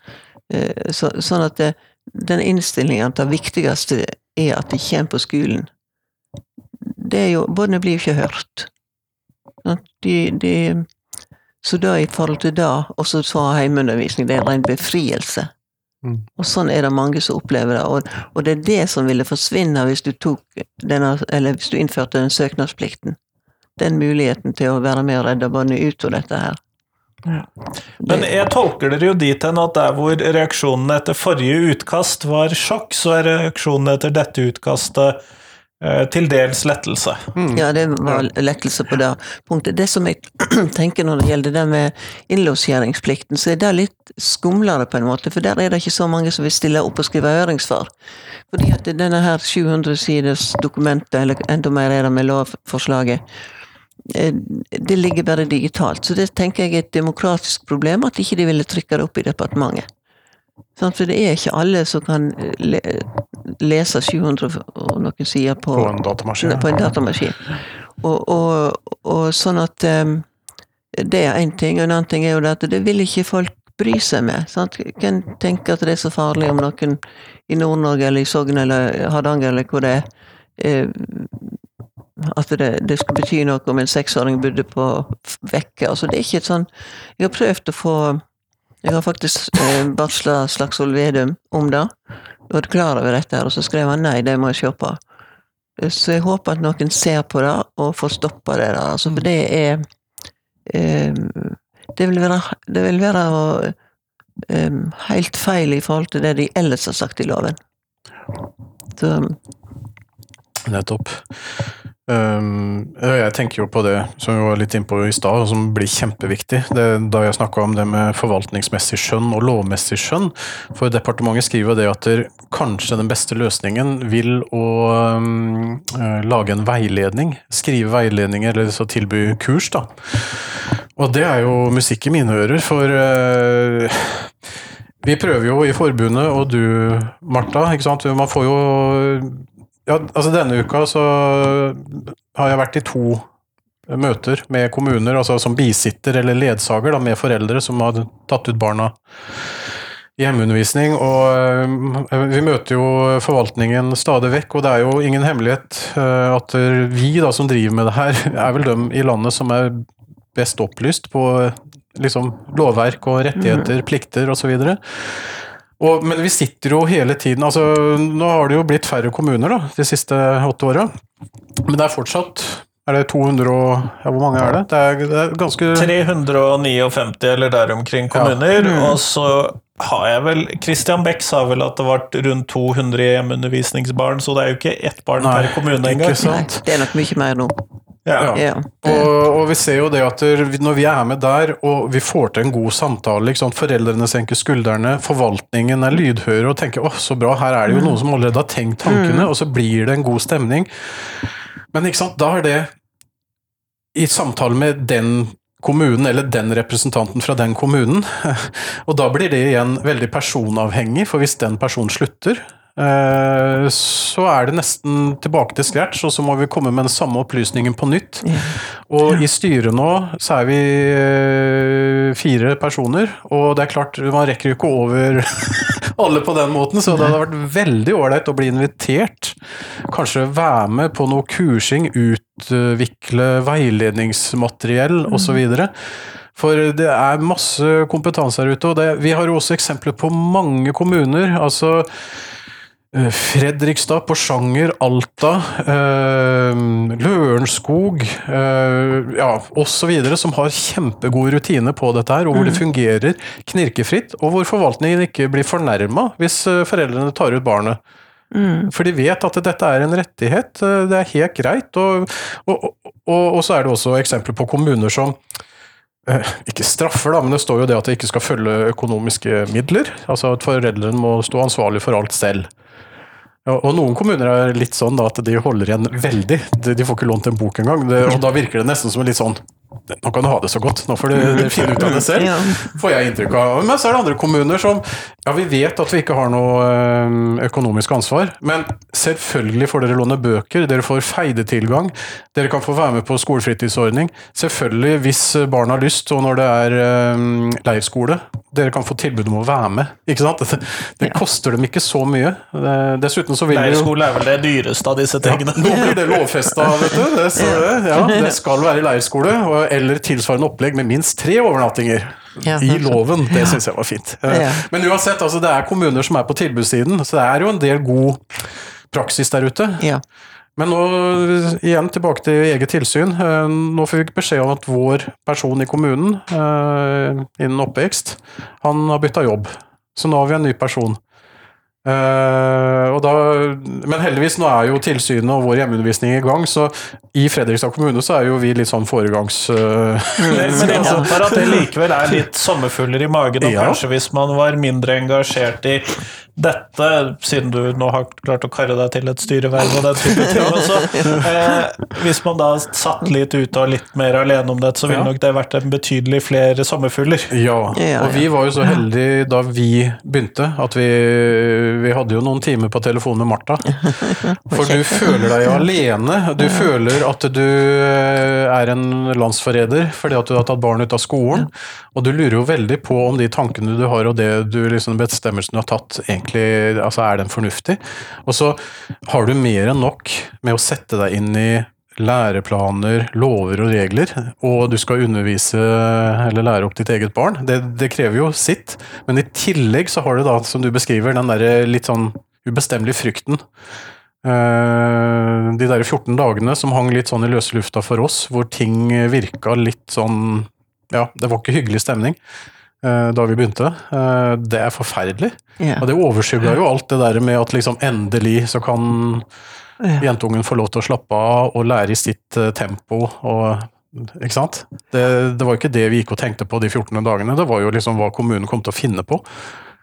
Eh, Så, sånn at det, den innstillingen at det viktigste er at de kommer på skolen, det er jo Barna blir jo ikke hørt. De, de, så da i forhold til det, og så så hjemmeundervisning, det er en ren befrielse. Mm. Og sånn er det mange som opplever det, og, og det er det som ville forsvinne hvis du denne, eller hvis du innførte den søknadsplikten. Den muligheten til å være med og redde barnet ut av dette her. Men jeg tolker dere jo dit hen at der hvor reaksjonene etter forrige utkast var sjokk, så er reaksjonene etter dette utkastet eh, til dels lettelse. Ja, det var lettelse på det punktet. Det som jeg tenker når det gjelder det med innlosjeringsplikten, så er det litt skumlere på en måte, for der er det ikke så mange som vil stille opp og skrive høringssvar. Fordi at denne her 700 siders dokumentet, eller enda mer er det med lovforslaget, det ligger bare digitalt. Så det tenker jeg er et demokratisk problem, at ikke de ville trykke det opp i departementet. Sant, For det er ikke alle som kan le lese 700 og noen sider på, På en datamaskin. på en datamaskin. Og, og, og sånn at um, Det er én ting, og en annen ting er jo det at det vil ikke folk bry seg med. Sant? Hvem tenker at det er så farlig om noen i Nord-Norge eller i Sogn eller Hardanger eller hvor det er eh, At det, det skulle bety noe om en seksåring bodde på Vekke. Altså, det er ikke et sånn Jeg har prøvd å få Jeg har faktisk eh, varsla Slagsvold Vedum om det. var klar over dette, og så skrev han nei, det må jeg se på. Så jeg håper at noen ser på det og får stoppa det. der, altså, for det er eh, Det vil være, det vil være eh, helt feil i forhold til det de ellers har sagt i loven. Så, Nettopp. Um, jeg tenker jo på det som vi var litt innpå i stad, og som blir kjempeviktig. Det, da jeg snakka om det med forvaltningsmessig skjønn og lovmessig skjønn. For departementet skriver det at der, kanskje den beste løsningen vil å um, lage en veiledning. Skrive veiledninger, eller så tilby kurs, da. Og det er jo musikk i mine ører, for uh, vi prøver jo i forbundet, og du, Martha, ikke sant. Man får jo ja, altså denne uka så har jeg vært i to møter med kommuner, altså som bisitter eller ledsager da, med foreldre som har tatt ut barna i hjemmeundervisning. Og øh, vi møter jo forvaltningen stadig vekk, og det er jo ingen hemmelighet øh, at vi da som driver med det her, er vel dem i landet som er best opplyst på liksom, lovverk og rettigheter, plikter osv. Og, men vi sitter jo hele tiden altså Nå har det jo blitt færre kommuner da, de siste åtte åra. Men det er fortsatt Er det 200 og ja, Hvor mange er det? Det er, det er ganske 359 eller der omkring kommuner, Mm. og så har jeg vel Christian Beck sa vel at det ble rundt 200 hjemmeundervisningsbarn, så det er jo ikke ett barn Nei, per kommune engang. det er nok mye mer nå. Ja. Ja. Og, og vi ser jo det at når vi er med der, og vi får til en god samtale, liksom, foreldrene senker skuldrene, forvaltningen er lydhøre og tenker 'å, så bra, her er det jo noen som allerede har tenkt tankene', og så blir det en god stemning. Men ikke sant, da er det i samtale med den kommunen, eller den representanten fra den kommunen, og da blir det igjen veldig personavhengig, for hvis den personen slutter, så er det nesten tilbake til scratch, og så må vi komme med den samme opplysningen på nytt. Og i styret nå så er vi eh, fire personer, og det er klart, man rekker jo ikke over alle på den måten, så det hadde vært veldig ålreit å bli invitert. Kanskje være med på noe kursing, utvikle veiledningsmateriell osv. For det er masse kompetanse her ute, og det, vi har jo også eksempler på mange kommuner. altså eh, Fredrikstad, Porsanger, Alta, eh, Lørenskog eh, ja, osv. som har kjempegode rutiner på dette her, og hvor det fungerer knirkefritt, og hvor forvaltningen ikke blir fornærma hvis eh, foreldrene tar ut barnet. For de vet at dette er en rettighet, eh, det er helt greit. Og, og, og, og så er det også eksempler på kommuner som eh, ikke straffer, da, men det står jo det at det ikke skal følge økonomiske midler. Altså at foreldrene må stå ansvarlig for alt selv. Ja, og noen kommuner er litt sånn da, at de holder igjen veldig. De, får ikke lånt en bok engang. Og da virker det nesten som en litt sånn Nå kan du ha det så godt, nå får du finne ut av det selv. Får jeg inntrykk av. Men så er det andre kommuner som Ja, vi vet at vi ikke har noe økonomisk ansvar, men selvfølgelig får dere låne bøker, dere får feidetilgang, dere kan få være med på skolefritidsordning. Selvfølgelig, hvis barn har lyst, og når det er leirskole, dere kan få tilbud om å være med. Ikke sant? Det, det koster dem ikke så mye. Dessuten så vil Leirskole er vel det dyreste av disse tingene. nå blir det lovfesta, vet du. Det, så, ja, det skal være leirskole, og, eller tilsvarende opplegg med minst tre overnattinger. Ja, I loven. Det syns jeg var fint. Eh. Men uansett, altså, det er kommuner som er på tilbudssiden, så det er jo en del god praksis der ute. Ja. Men nå, igjen tilbake til eget tilsyn. Eh, Nå får vi beskjed om at vår person i kommunen eh, innen oppvekst, han har bytta jobb. Så nå har vi en ny person. Eh, og da, men heldigvis, nå er jo tilsynet og vår hjemmeundervisning i gang, så i Fredrikstad kommune så er jo vi litt sånn foregangs... Uh, Men men jeg antar at det likevel er litt sommerfugler i magen, og Ja. kanskje hvis man var mindre engasjert i dette, siden du nå har klart å karre deg til et styreverv og den type ting også, eh, hvis man da satt litt ute og litt mer alene om det, så ville Ja. nok det vært en betydelig flere sommerfugler. Ja, Ja, og vi var jo så heldige da vi begynte, at vi, vi hadde jo noen timer på telefon med Martha. For du føler deg alene. Du føler at du eh, er en landsforræder fordi at du har tatt barn ut av skolen. Og du lurer jo veldig på om de tankene du har og det du liksom bestemmelsen du har tatt, egentlig altså er den fornuftig. Og så har du mer enn nok med å sette deg inn i læreplaner, lover og regler, og du skal undervise eller lære opp ditt eget barn. Det, det krever jo sitt, men i tillegg så har du da, som du beskriver, den derre litt sånn ubestemmelige frykten. Eh, de der 14 dagene som hang litt sånn i løse lufta for oss, hvor ting virka litt sånn Ja, det var ikke hyggelig stemning da vi begynte. Eh, det er forferdelig. Ja. Og det overskygga jo alt det der med at liksom endelig så kan Ja. jentungen få lov til å slappe av og lære i sitt eh, tempo og Ikke sant? Det, det var jo ikke det vi gikk og tenkte på de 14 dagene, det var jo liksom hva kommunen kom til å finne på.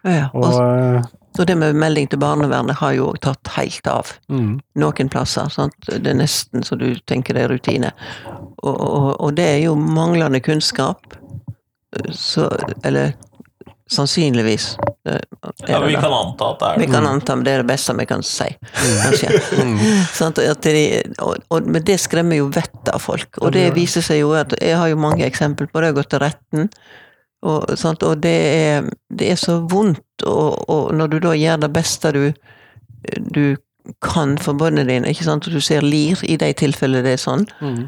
Ja. Og, Og, eh, så det med melding til barnevernet har jo tatt helt av. mm, Noen plasser. Sant? Det er nesten så du tenker det er rutine. Og, og, og det er jo manglende kunnskap. Så Eller sannsynligvis. Det Ja, vi kan anta at det er Vi det. kan anta, men det er det beste vi kan si, kanskje. sånn, at de, og, og, men det skremmer jo vettet av folk. Og det viser seg jo at Jeg har jo mange eksempel på det. Jeg har gått til retten. Og, sånn, og det, er, det er så vondt, og, og når du da gjør det beste du, du kan for barna dine, ikke sant, og du ser lir i de tilfellene det er sånn, mm,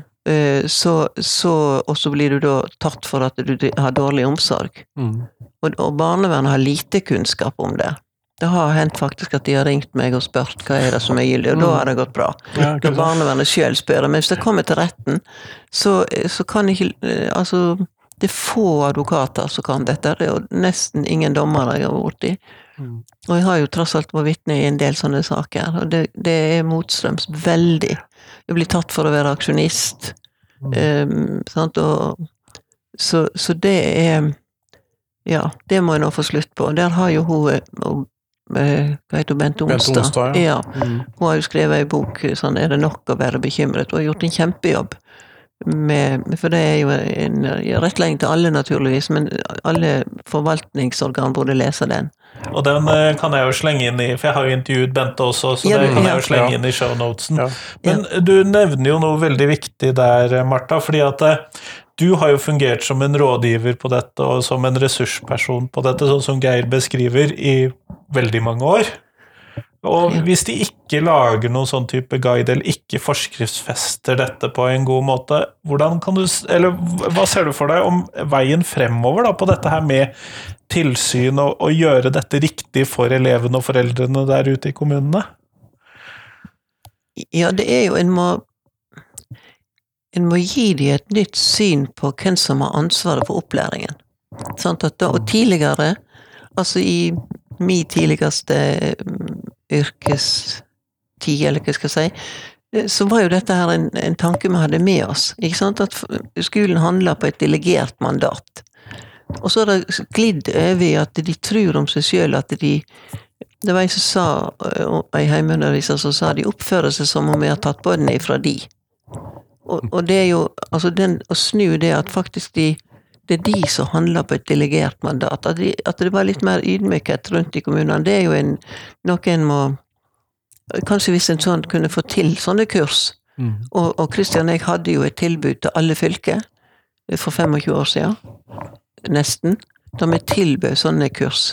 så, så Og så blir du da tatt for at du har dårlig omsorg. Mm. Og, og barnevernet har lite kunnskap om det. Det har hendt faktisk at de har ringt meg og spurt hva er det som er gyldig, og da har det gått bra. Ja, Når barnevernet sjøl spør. Men hvis det kommer til retten, så, så kan ikke eh, Altså, det er få advokater som kan dette. Det er jo nesten ingen dommere jeg har vært borti. Mm. Og jeg har jo tross alt vært vitne i en del sånne saker, og det, det er motstrøms veldig. Jeg blir tatt for å være aksjonist. Um, sant? Og, så, så det er Ja, det må jeg nå få slutt på. Der har jo hun eh, og, eh, Hva heter hun? Bente Bente Onsdag? Onsdag, ja. ja. Mm. Hun har jo skrevet ei bok sånn 'Er det nok å være bekymret?' Hun har gjort en kjempejobb. Med, for det er jo en rettledning til alle, naturligvis, men alle forvaltningsorgan burde lese den. Og den eh, kan jeg jo slenge inn i, for jeg har jo intervjuet Bente også, så Ja, det kan jeg jo slenge inn i shownotesen. Ja. Men du nevner jo noe veldig viktig der, Martha, fordi at eh, du har jo fungert som en rådgiver på dette, og som en ressursperson på dette, sånn som Geir beskriver, i veldig mange år. Og hvis de ikke lager noen sånn type guide, eller ikke forskriftsfester dette på en god måte, hvordan kan du, eller hva ser du for deg om veien fremover da, på dette her med tilsyn, og, og gjøre dette riktig for elevene og foreldrene der ute i kommunene? Ja, det er jo En må En må gi dem et nytt syn på hvem som har ansvaret for opplæringen. Sånn at da, og tidligere, altså i min tidligste mm, yrkestid, eller hva skal jeg si, eh, så var jo dette her en, en tanke vi hadde med oss. ikke sant? At skolen handler på et delegert mandat. Og så har det glidd over i at de tror om seg sjøl at de Det var en som sa, eh, ei heimeunderviser som sa de oppfører seg som om vi har tatt båndene ifra de. Og, og det er jo altså den, å snu det at faktisk de det er de som handler på et delegert mandat. At, de, at det var litt mer ydmykhet rundt i kommunene, det er jo en, noe en må Kanskje hvis en sånn kunne få til sånne kurs. Mm. Og, og Kristian og jeg hadde jo et tilbud til alle fylker eh, for 25 år siden, nesten, da vi tilbød sånne kurs.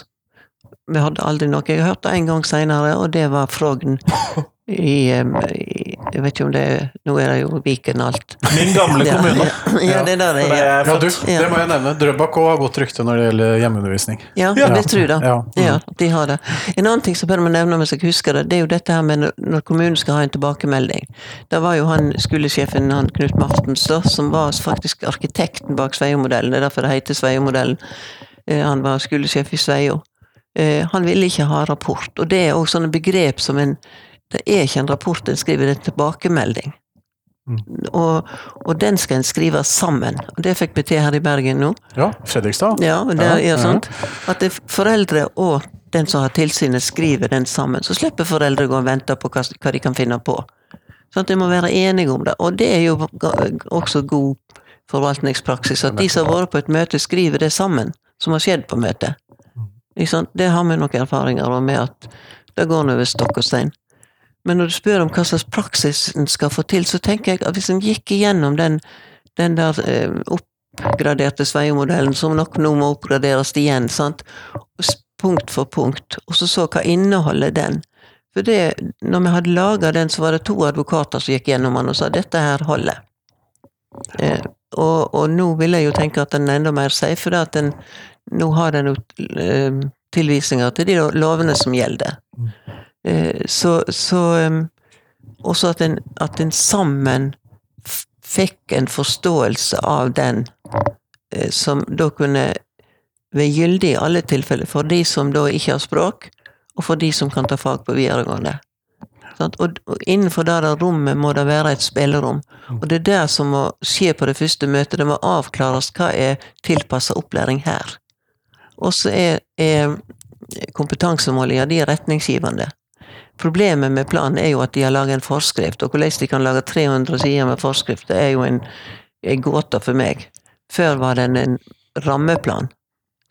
Vi hadde aldri noe. Jeg har hørt det en gang seinere, og det var Frogn i, Jeg vet ikke om det er Nå er det jo Viken og alt. Min gamle kommune. Ja, ja, det er der det er. Ja, du, det må jeg nevne. Drøbak har godt rykte når det gjelder hjemmeundervisning. Ja, Ja. det tror jeg. da. Ja. De har det. En annen ting som bare må nevne hvis jeg husker det, det er jo dette her med når- kommunen skal ha en tilbakemelding. Da var jo han skolesjefen, han Knut Martens, da, som var faktisk arkitekten bak Sveio-modellen. Det er derfor det heter Sveio-modellen. Eh, Han var skolesjef i Sveio. Eh, Han ville ikke ha rapport, og det er også sånne begrep som en Det er ikke en rapport, en skriver en tilbakemelding. Mm. Og, og den skal en skrive sammen. Og det fikk til her i Bergen nå. Ja, Fredrikstad. Ja, det Ja, er ja. sant. At det er foreldre og den som har tilsynet, skriver den sammen. Så slipper foreldre gå og vente på hva, hva de kan finne på. Sånn at de må være enige om det. Og det er jo også god forvaltningspraksis. At de som har vært på et møte, skriver det sammen, som har skjedd på møtet. Ikke? Det har vi nok erfaringer med at det går over stokk og stein. Men når du spør om hva slags praksis en skal få til, så tenker jeg at hvis en gikk igjennom den, den der eh, oppgraderte Sveio-modellen, som nok nå må oppgraderes igjen, sant? Punkt for punkt, og så så hva inneholder den. For det, når vi hadde laga den, så var det to advokater som gikk gjennom den og sa dette her holder. Eh, og, og nå vil jeg jo tenke at den er enda mer safe, for at den, nå har den jo eh, tilvisninger til de lovene som gjelder. Eh, så så også at en, at en sammen fikk en forståelse av den, eh, som da kunne være gyldig i alle tilfeller, for de som da ikke har språk, og for de som kan ta fag på videregående. Og, innenfor det der rommet må det være et spillerom. Og det er det som må skje på det første møtet. Det må avklares hva er tilpassa opplæring her. Og så er, er kompetansemål, de retningsgivende. Problemet med planen er jo at de har laget en forskrift, og hvordan de kan lage 300 sider med forskrift, det er jo en, en gåte for meg. Før var den en rammeplan,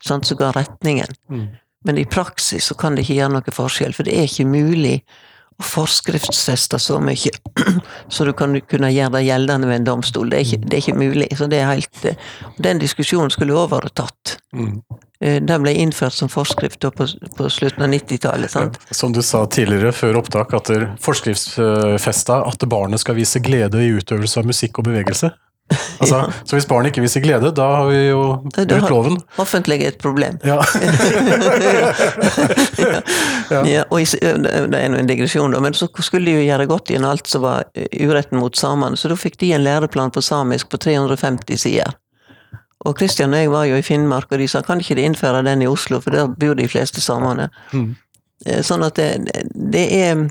sant, som ga retningen. Mm. Men i praksis så kan det ikke gjøre noe forskjell, for det er ikke mulig å forskriftsfeste så mye så du kan kunne gjøre det gjeldende ved en domstol. Det er ikke, det er ikke mulig. Så det er helt, eh, Den diskusjonen skulle også vært tatt. Mm. Eh, Den ble innført som forskrift på, på slutten av 90-tallet. sant? Som du sa tidligere før opptak, at forskriftsfesta at barnet skal vise glede i utøvelse av musikk og bevegelse. Altså, Så hvis barnet ikke viser glede, da har vi jo brutt loven. Offentlig er et problem. Ja. Ja. Ja, i, det er en digresjon, da, men så skulle de jo gjøre godt igjen alt som var uretten mot samene, så da fikk de en læreplan på samisk på 350 sider. Og Kristian og jeg var jo i Finnmark, og de sa kan ikke de innføre den i Oslo, for der bor de fleste samene. Mm. Eh, Sånn at det, det er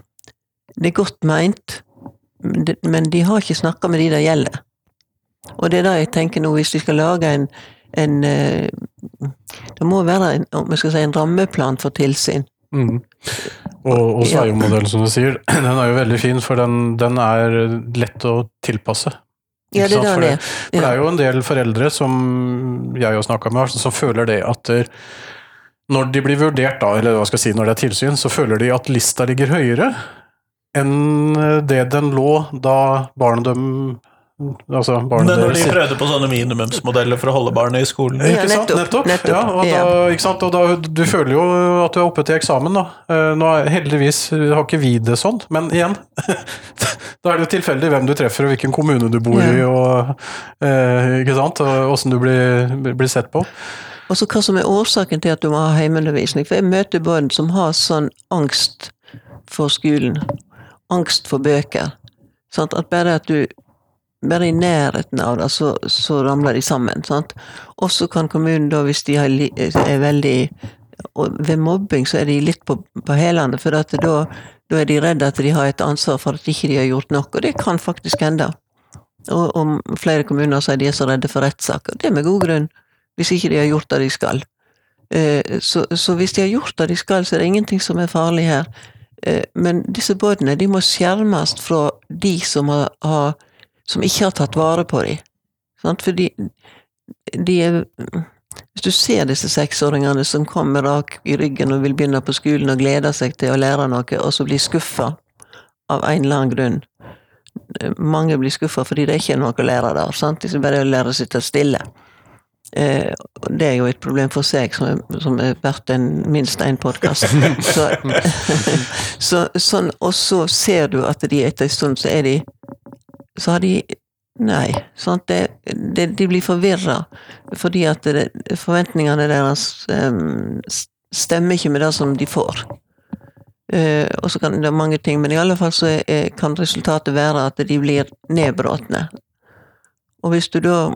det er godt meint, men de har ikke snakka med de det gjelder. Og det er det jeg tenker nå, hvis de skal lage en, en eh, Det må være en, om jeg skal si, en rammeplan for tilsyn. Mm. Og, og Sveio-modellen, som du sier, den er jo veldig fin, for den, den er lett å tilpasse. Ja, det For det. For det er jo en del foreldre som jeg har snakka med, som føler det at der, når de blir vurdert, da, eller hva skal jeg si, når det er tilsyn, så føler de at lista ligger høyere enn det den lå da barnet dem Altså barnet er når de prøvde på sånne minimumsmodeller for å holde barnet i skolen. Ja, ikke sant? nettopp, Nettopp. nettopp, Ja, og da, ikke sant? Og da, du føler jo at du er oppe til eksamen, da. Eh, Nå er, heldigvis har ikke vi det sånn, men igjen Da er det jo tilfeldig hvem du treffer, og hvilken kommune du bor i, og eh, ikke sant? Og åssen du blir, blir sett på. Og så hva som er årsaken til at du må ha heimeundervisning. For jeg møter barn som har sånn angst for skolen. Angst for bøker. Sånn At bare at du bare i nærheten av det, så, så ramler de sammen. Sant? Og så kan kommunen da, hvis de er veldig Og ved mobbing så er de litt på, på hælene, for da, da er de redde at de har et ansvar for at ikke de har gjort nok. Og det kan faktisk hende. Og, og flere kommuner sier de er så redde for rettssak. Og det er med god grunn hvis ikke de har gjort det de skal. Eh, Så, så hvis de har gjort det de skal, så er det ingenting som er farlig her. Eh, Men disse barna de må skjermes fra de som, har, som ikke har tatt vare på dem. Sant? Fordi de, er Hvis du ser disse seksåringene som kommer rak i ryggen og vil begynne på skolen og gleder seg til å lære noe, og så blir skuffa av en eller annen grunn. Mange blir skuffa fordi det ikke er noe å lære der. Sant? De bare lære å sitte stille. Eh, det er jo et problem for seg, som er, som er verdt en, minst én podkast. så, så, sånn, og så ser du at de etter en stund så er de Så har de Nei. Sant? Det, det, de blir forvirra fordi at det, forventningene deres um, stemmer ikke med det som de får. Uh, og så kan det være mange ting, men i alle fall så er- kan resultatet være at de blir nedbrutne. Og hvis du da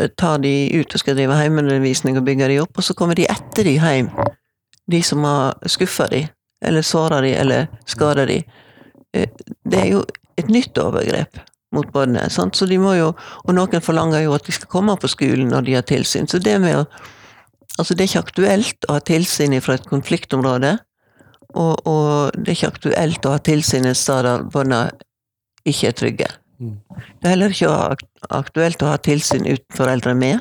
eh, tar de ut og skal drive heimeundervisning og bygge de opp, og så kommer de etter de hjem, de som har skuffa de, eller såra de, eller skada de. Uh, Det er jo et nytt overgrep mot barnet. Sant? Så de må jo, og noen forlanger jo at de skal komme på skolen når de har tilsyn. Så det med å Altså, det er ikke aktuelt å ha tilsyn fra et konfliktområde, og, og det er ikke aktuelt å ha tilsyn et sted der barna ikke er trygge. Mm. Det er heller ikke aktuelt å ha tilsyn uten foreldre med.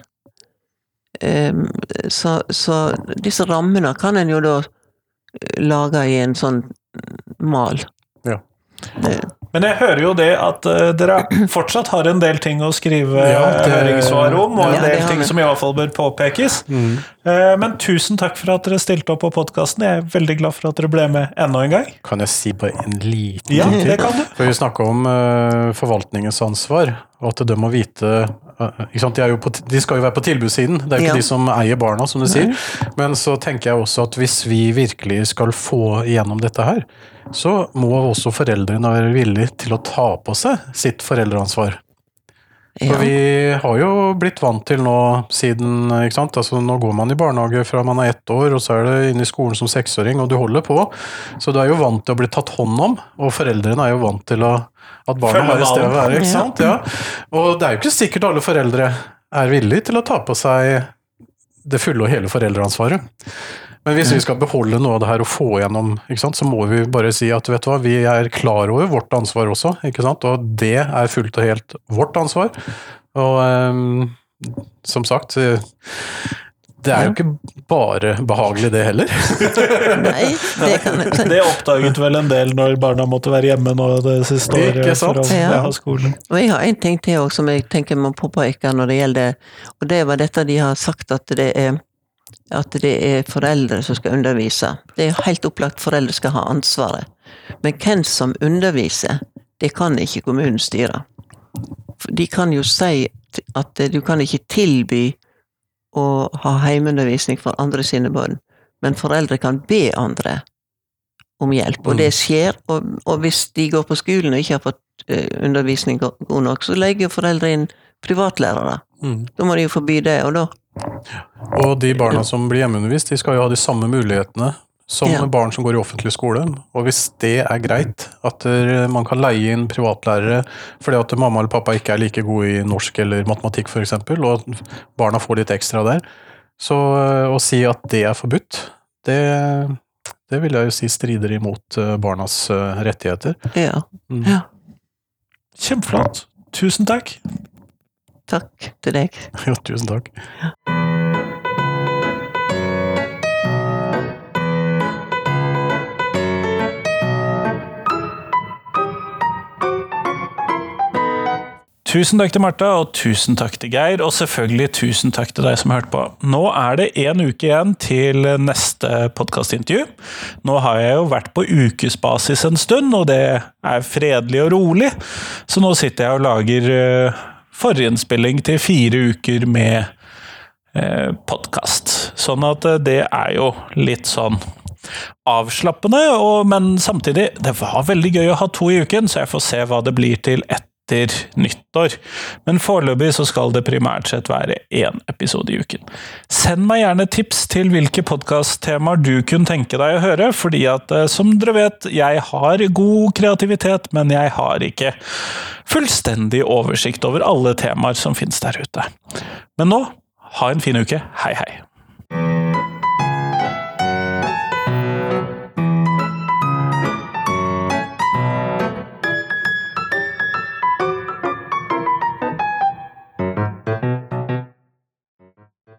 Ehm, så, så disse rammene kan en jo da lage i en sånn mal. Ja. Men jeg hører jo det at uh, dere fortsatt har en del ting å skrive Ja, det- høringssvar om, og en Ja, del ting som i hvert fall bør påpekes. Mm. Uh, Men tusen takk for at dere stilte opp på podkasten. Jeg er veldig glad for at dere ble med enda en gang. Kan jeg si bare en liten Ja, ting til? det kan du. For vi snakker om uh, forvaltningens ansvar, og at de må vite eh? De, på, de skal jo være på tilbudssiden, det er jo ikke Ja. de som eier barna, som du sier. Men så tenker jeg også at hvis vi virkelig skal få igjennom dette her, så må også foreldrene være villige til å ta på seg sitt foreldreansvar. For ja. vi har jo blitt vant til nå siden ikke sant? Altså, Nå går man i barnehage fra man er ett år, og så er det inne i skolen som seksåring, og du holder på. Så du er jo vant til å bli tatt hånd om, og foreldrene er jo vant til å, at barna har et sted å være. ikke sant? Ja. Og det er jo ikke sikkert alle foreldre er villige til å ta på seg det fulle og hele foreldreansvaret. Men hvis vi skal beholde noe av det her og få igjennom, ikke sant, så må vi bare si at vet du hva, vi er klar over vårt ansvar også, ikke sant? og det er fullt og helt vårt ansvar. Og um, som sagt, det er jo ikke bare behagelig det heller. Nei, det kan jeg Det oppdaget vel en del når barna måtte være hjemme nå det siste året Ikke sant? å Ja. ha. Og jeg har en ting til også, som jeg tenker må påpeke når det gjelder Og det var dette de har sagt at det er at det er foreldre som skal undervise. Det er helt opplagt foreldre skal ha ansvaret. Men hvem som underviser, det kan ikke kommunen styre. De kan jo si at du kan ikke tilby å ha heimeundervisning for andre sine barn, men foreldre kan be andre om hjelp, og det skjer. Og, og hvis de går på skolen og ikke har fått eh, undervisning god nok, så legger foreldre inn privatlærere. Mm. Da må de jo forby det, og da Og de barna som blir hjemmeundervist, de skal jo ha de samme mulighetene som Ja. barn som går i offentlig skole. Og hvis det er greit, at eh, man kan leie inn privatlærere fordi at mamma eller pappa ikke er like gode i norsk eller matematikk f.eks., og at barna får litt ekstra der, så eh, å si at det er forbudt, det, det vil jeg jo si strider imot eh, barnas rettigheter. Ja. Mm. ja. Kjempeflott. Tusen takk. Takk til deg. Ja, tusen takk. Tusen takk til Martha, og tusen takk til Geir, og selvfølgelig tusen takk til deg som hørte på. Nå er det én uke igjen til neste podkastintervju. Nå har jeg jo vært på ukesbasis en stund, og det er fredelig og rolig, så nå sitter jeg og lager forinnspilling til fire uker med eh, podkast. Sånn at eh, det er jo litt sånn avslappende, og, men samtidig, det var veldig gøy å ha to i uken, så jeg får se hva det blir til etter nyttår. Men foreløpig så skal det primært sett være én episode i uken. Send meg gjerne tips til hvilke podkasttemaer du kunne tenke deg å høre, fordi at eh, som dere vet, jeg har god kreativitet, men jeg har ikke fullstendig oversikt over alle temaer som finnes der ute. Men nå, ha en fin uke. Hei, hei.